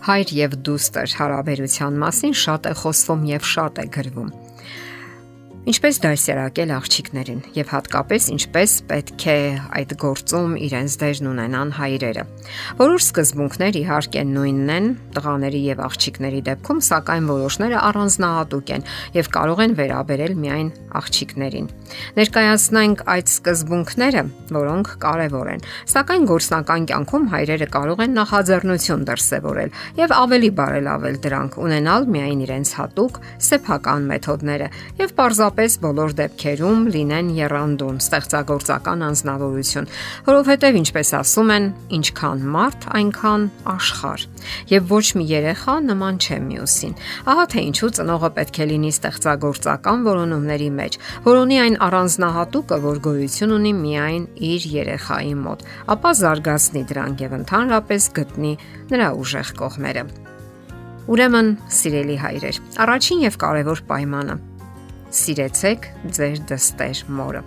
Հայր եւ դուստր հարաբերության մասին շատ է խոսվում եւ շատ է գրվում։ Ինչպես դասերակել աղջիկներին եւ հատկապես ինչպես պետք է այդ գործում իրենց դերն ունենան հայրերը։ Որոշ սկզբունքներ իհարկե նույնն են տղաների եւ աղջիկների դեպքում, սակայն որոշները առանձնահատուկ են եւ կարող են վերաբերել միայն աղջիկներին։ Ներկայացնենք այդ սկզբունքները, որոնք կարևոր են, սակայն գործնական կյանքում հայրերը կարող են նախաձեռնություն դրսևորել եւ ավելի բարելավել դրանք, ունենալ միայն իրենց հատուկ սեփական մեթոդները եւ պարզապես պարզապես բոլոր դեպքերում լինեն երանդուն, ստեղծագործական անznավորություն, որովհետև ինչպես ասում են, ինչքան մարդ, այնքան աշխարհ։ Եվ ոչ մի երեխա նման չէ մյուսին։ Ահա թե ինչու ծնողը պետք է լինի ստեղծագործական որոնումների մեջ, որ ունի այն առանձնահատուկը, որ գոյություն ունի միայն իր երեխայի մոտ, ապա զարգացնի դրանք եւ ընդհանրապես գտնի նրա ուժեղ կողմերը։ Ուրեմն, սիրելի հայրեր, առաջին եւ կարևոր պայմանը Սիրեցեք ձեր դստեր մորը։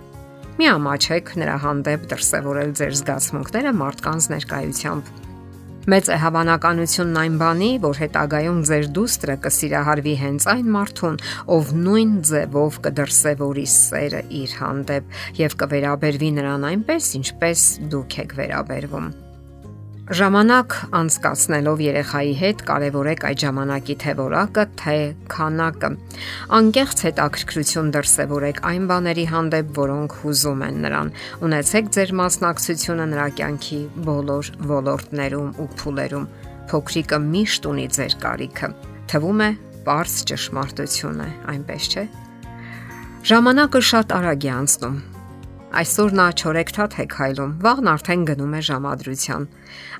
Մի ամաչեք նրա հանդեպ դրսևորել ձեր զգացմունքները մարդկանց ներկայությամբ։ Մեծ է հավանականությունն այն բանի, որ հետագայում ձեր դուստրը կսիրահարվի հենց այն մարդուն, ով նույն ձևով կդրսևորի սերը իր հանդեպ եւ կվերաբերվի նրան այնպես, ինչպես դուք եք վերաբերվում։ Ժամանակ անցկացնելով երեխայի հետ կարևորեք այդ ժամանակի թե որակը, թե քանակը։ Անկեղծ հետաքրքրություն դրսևորեք այն բաների հանդեպ, որոնք հուզում են նրան։ Ունեցեք ձեր մասնակցությունը նրա կյանքի բոլոր ոլորտներում ու փուլերում։ Փոքրիկը միշտ ունի ձեր կարիքը։ Թվում է, པարս ճշմարտություն է, այնպես չէ։ Ժամանակը շատ արագ է անցնում Այսօր նա չորեքթաթ է քայլում, վաղն արդեն գնում է ժամադրության։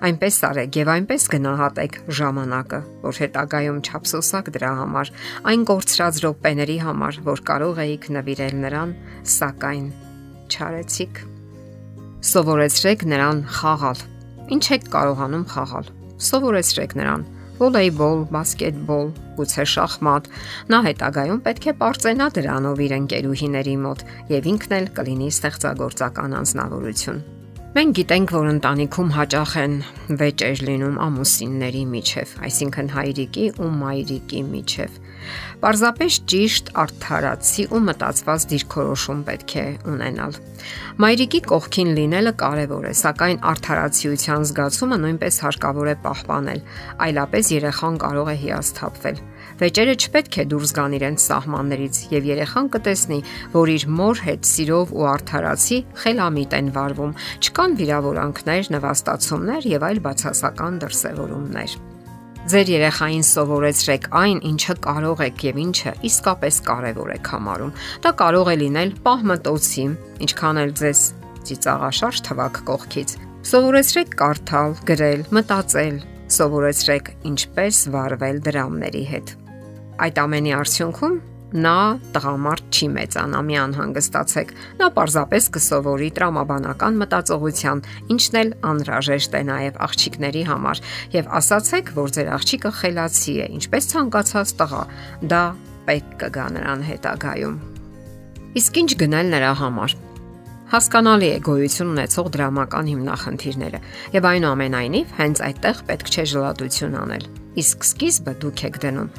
Այնպես արեք եւ այնպես գնահատեք ժամանակը, որ հետագայում չափսոսակ դրա համար, այն կորցրած րոպեների համար, որ կարող էիք նվիրել նրան, սակայն չարեցիք։ Սովորեցրեք նրան խաղալ։ Ինչ եք կարողանում խաղալ։ Սովորեցրեք նրան վոլեյբոլ, բասկետբոլ, գուցե շախմատ։ Նա հետագայում պետք է ողջենա դրանով իր ընկերուհիների մոտ եւ ինքն էլ կլինի ստեղծագործական անznավորություն։ Մենք գիտենք, որ ընտանիքում հաճախ են վեճեր լինում ամուսինների միջև, այսինքն հայրիկի ու մայրիկի միջև։ Պարզապես ճիշտ արդարացի ու մտածված դիրքորոշում պետք է ունենալ։ Մայրիկի կողքին լինելը կարևոր է, սակայն արդարացիության զգացումը նույնպես հարկավոր է պահպանել, այլապես երեխան կարող է հիասթափվել Վեճերը չպետք է դուրս գան իրենց սահմաններից եւ երեխան կտեսնի, որ իր մոր հետ սիրով ու արդարացի խելամիտ են վարվում։ Չկան վիրավորանքներ, նվաստացումներ եւ այլ բացասական դրսևորումներ։ Ձեր երեխային սովորեցրեք այն, ինչը կարող եք եւ ինչը իսկապես կարեւոր եք համարում։ Դա կարող է լինել պահմտոցի, ինչքան էլ ձեզ ծիծաղաշարժ թվակ կողքից։ Սովորեցրեք կարդալ, գրել, մտածել, սովորեցրեք ինչպես վարվել դրամների հետ։ Այդ ամենի արդյունքում նա տղամարդ չի մեծանա, մի անհանգստացեք։ Նա պարզապես կսովորի տրամաբանական մտածողության, ինչն էլ անհրաժեշտ է նաև աղջիկների համար, եւ ասացեք, որ ձեր աղջիկը խելացի է, ինչպես ցանկացած տղա։ Դա պետք կգա նրան հետագայում։ Իսկ ինչ գնել նրա համար։ Հասկանալի է գոյություն ունեցող դրամական հիմնախնդիրները, եւ այնուամենայնիվ հենց այդտեղ պետք չէ ժլատություն անել իսկ սկիզբը դուք եք դնում։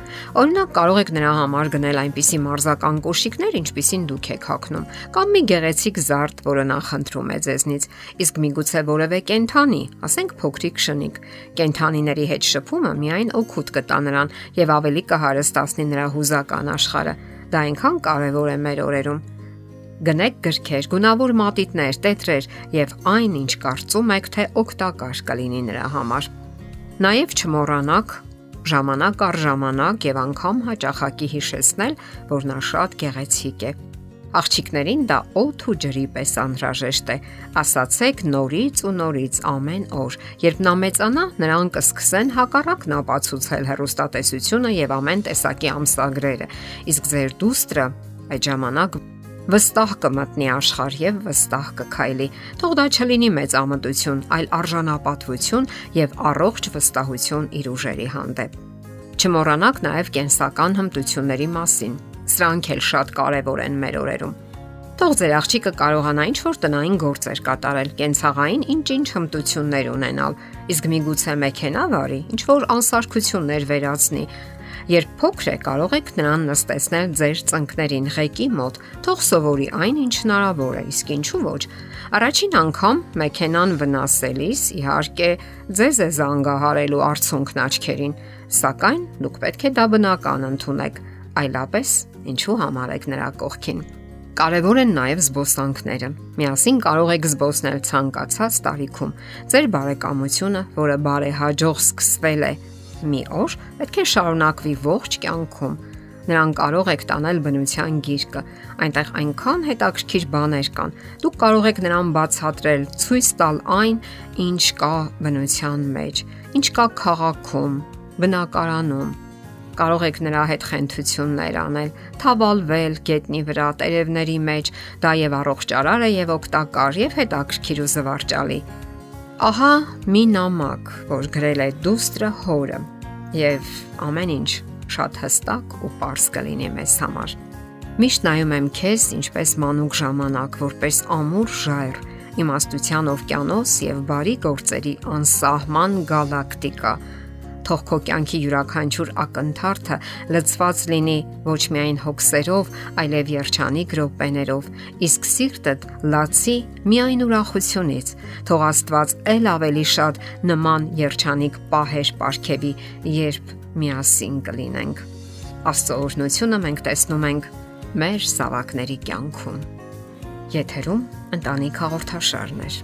Օրինակ կարող եք նրա համար գնել այնպիսի մարզական կոշիկներ, ինչպիսին դուք եք հագնում, կամ մի գեղեցիկ զարդ, որը նա խնդրում է ձեզնից, իսկ միգուցե որևէ կենթանի, ասենք փոքրիկ շնիկ։ Կենթանիների հետ շփումը միայն օգուտ կտա նրան եւ ավելի կհարստացնի նրա հուզական աշխարհը։ Դա այնքան կարևոր է մեր օրերում գնեք գրքեր, գունավոր մատիտներ, տետրեր եւ այն ինչ կարծում եք, թե օգտակար կլինի նրա համար։ Նաև չմոռանաք ժամանակ առ ժամանակ եւ անգամ հաճախակի հիշեցնել, որ նա շատ գեղեցիկ է։ Աղջիկներին դա օդ ու ջրի պես անհրաժեշտ է։ Ասացեք նորից ու նորից ամեն օր։ Երբ նա մեծանա, նրան կսկսեն հակառակն ապացուցել հերոստատեսությունը եւ ամեն տեսակի ամսագրերը։ Իսկ ձեր դուստրը այդ ժամանակ վստահ կմտնի աշխարհ եւ վստահ կքայլի։ Թող դա չլինի մեծ ամտություն, այլ արժանապատվություն եւ առողջ վստահություն իր ուժերի հանդեպ։ Չմոռանաք նաեւ կենսական հմտությունների մասին։ Սրանք էլ շատ կարեւոր են մեր օրերում։ Թող ձեր աղջիկը կարողանա ինչ-որ տնային գործեր կատարել, կենցաղային ինչ-ինչ հմտություններ ունենալ, իսկ միգուցե մեքենա վարի, ինչ-որ անսարքություններ վերացնի, Երբ փոքր է, կարող եք նրան նստեցնել ձեր ծնկներին ղեկի մոտ, թող սովորի այն, ինչ հնարավոր է, իսկ ինչու ոչ։ Առաջին անգամ մեքենան վնասելիս, իհարկե, ձեզ է զանգահարելու արցունքն աչքերին, սակայն դուք պետք է դա բնական ընդունեք, այլապես ինչու համարեք նրա կողքին։ Կարևոր են նաև զբոսանքները։ Միասին կարող եք զբոսնել ցանկացած տարիքում։ Ձեր բարեկամությունը, որը բարեհաջող սկսվել է մի օր, պետք է շարունակվի ողջ կյանքում։ Նրան կարող եք տանել բնության գիրկը։ Այնտեղ այնքան հետաքրքիր բաներ կան։ Դուք կարող եք նրան բացատրել, ցույց տալ այն, ինչ կա բնության մեջ, ինչ կա քաղաքում, բնակարանում կարող եք նրա հետ խենթություններ անել, թավալվել գետնի վրա, տերևների մեջ, դա եւ առողջարար է եւ օգտակար եւ հետաքրքիր ու զվարճալի։ Ահա մի նամակ, որ գրել է դուստրը հորը եւ ամեն ինչ շատ հստակ ու པարս կլինի մեզ համար։ Միշտ նայում եմ քեզ ինչպես մանուկ ժամանակ, որպես ամուր ժայռ, իմաստության օվկիանոս եւ բարի գործերի անսահման գալակտիկա թող քո կյանքի յուրաքանչյուր ակընթարթը լցված լինի ոչ միայն հոգսերով, այլև երջանիկ րոպեներով, իսկ սիրտդ լացի միայն ուրախությունից։ Թող Աստված ել ավելի շատ նման երջանիկ պահեր ապարգևի, երբ միասին կլինենք։ Աստծո օրհնությունը մենք տեսնում ենք մեր զավակների կյանքում։ Եթերում ընտանիք հաղորդաշարներ։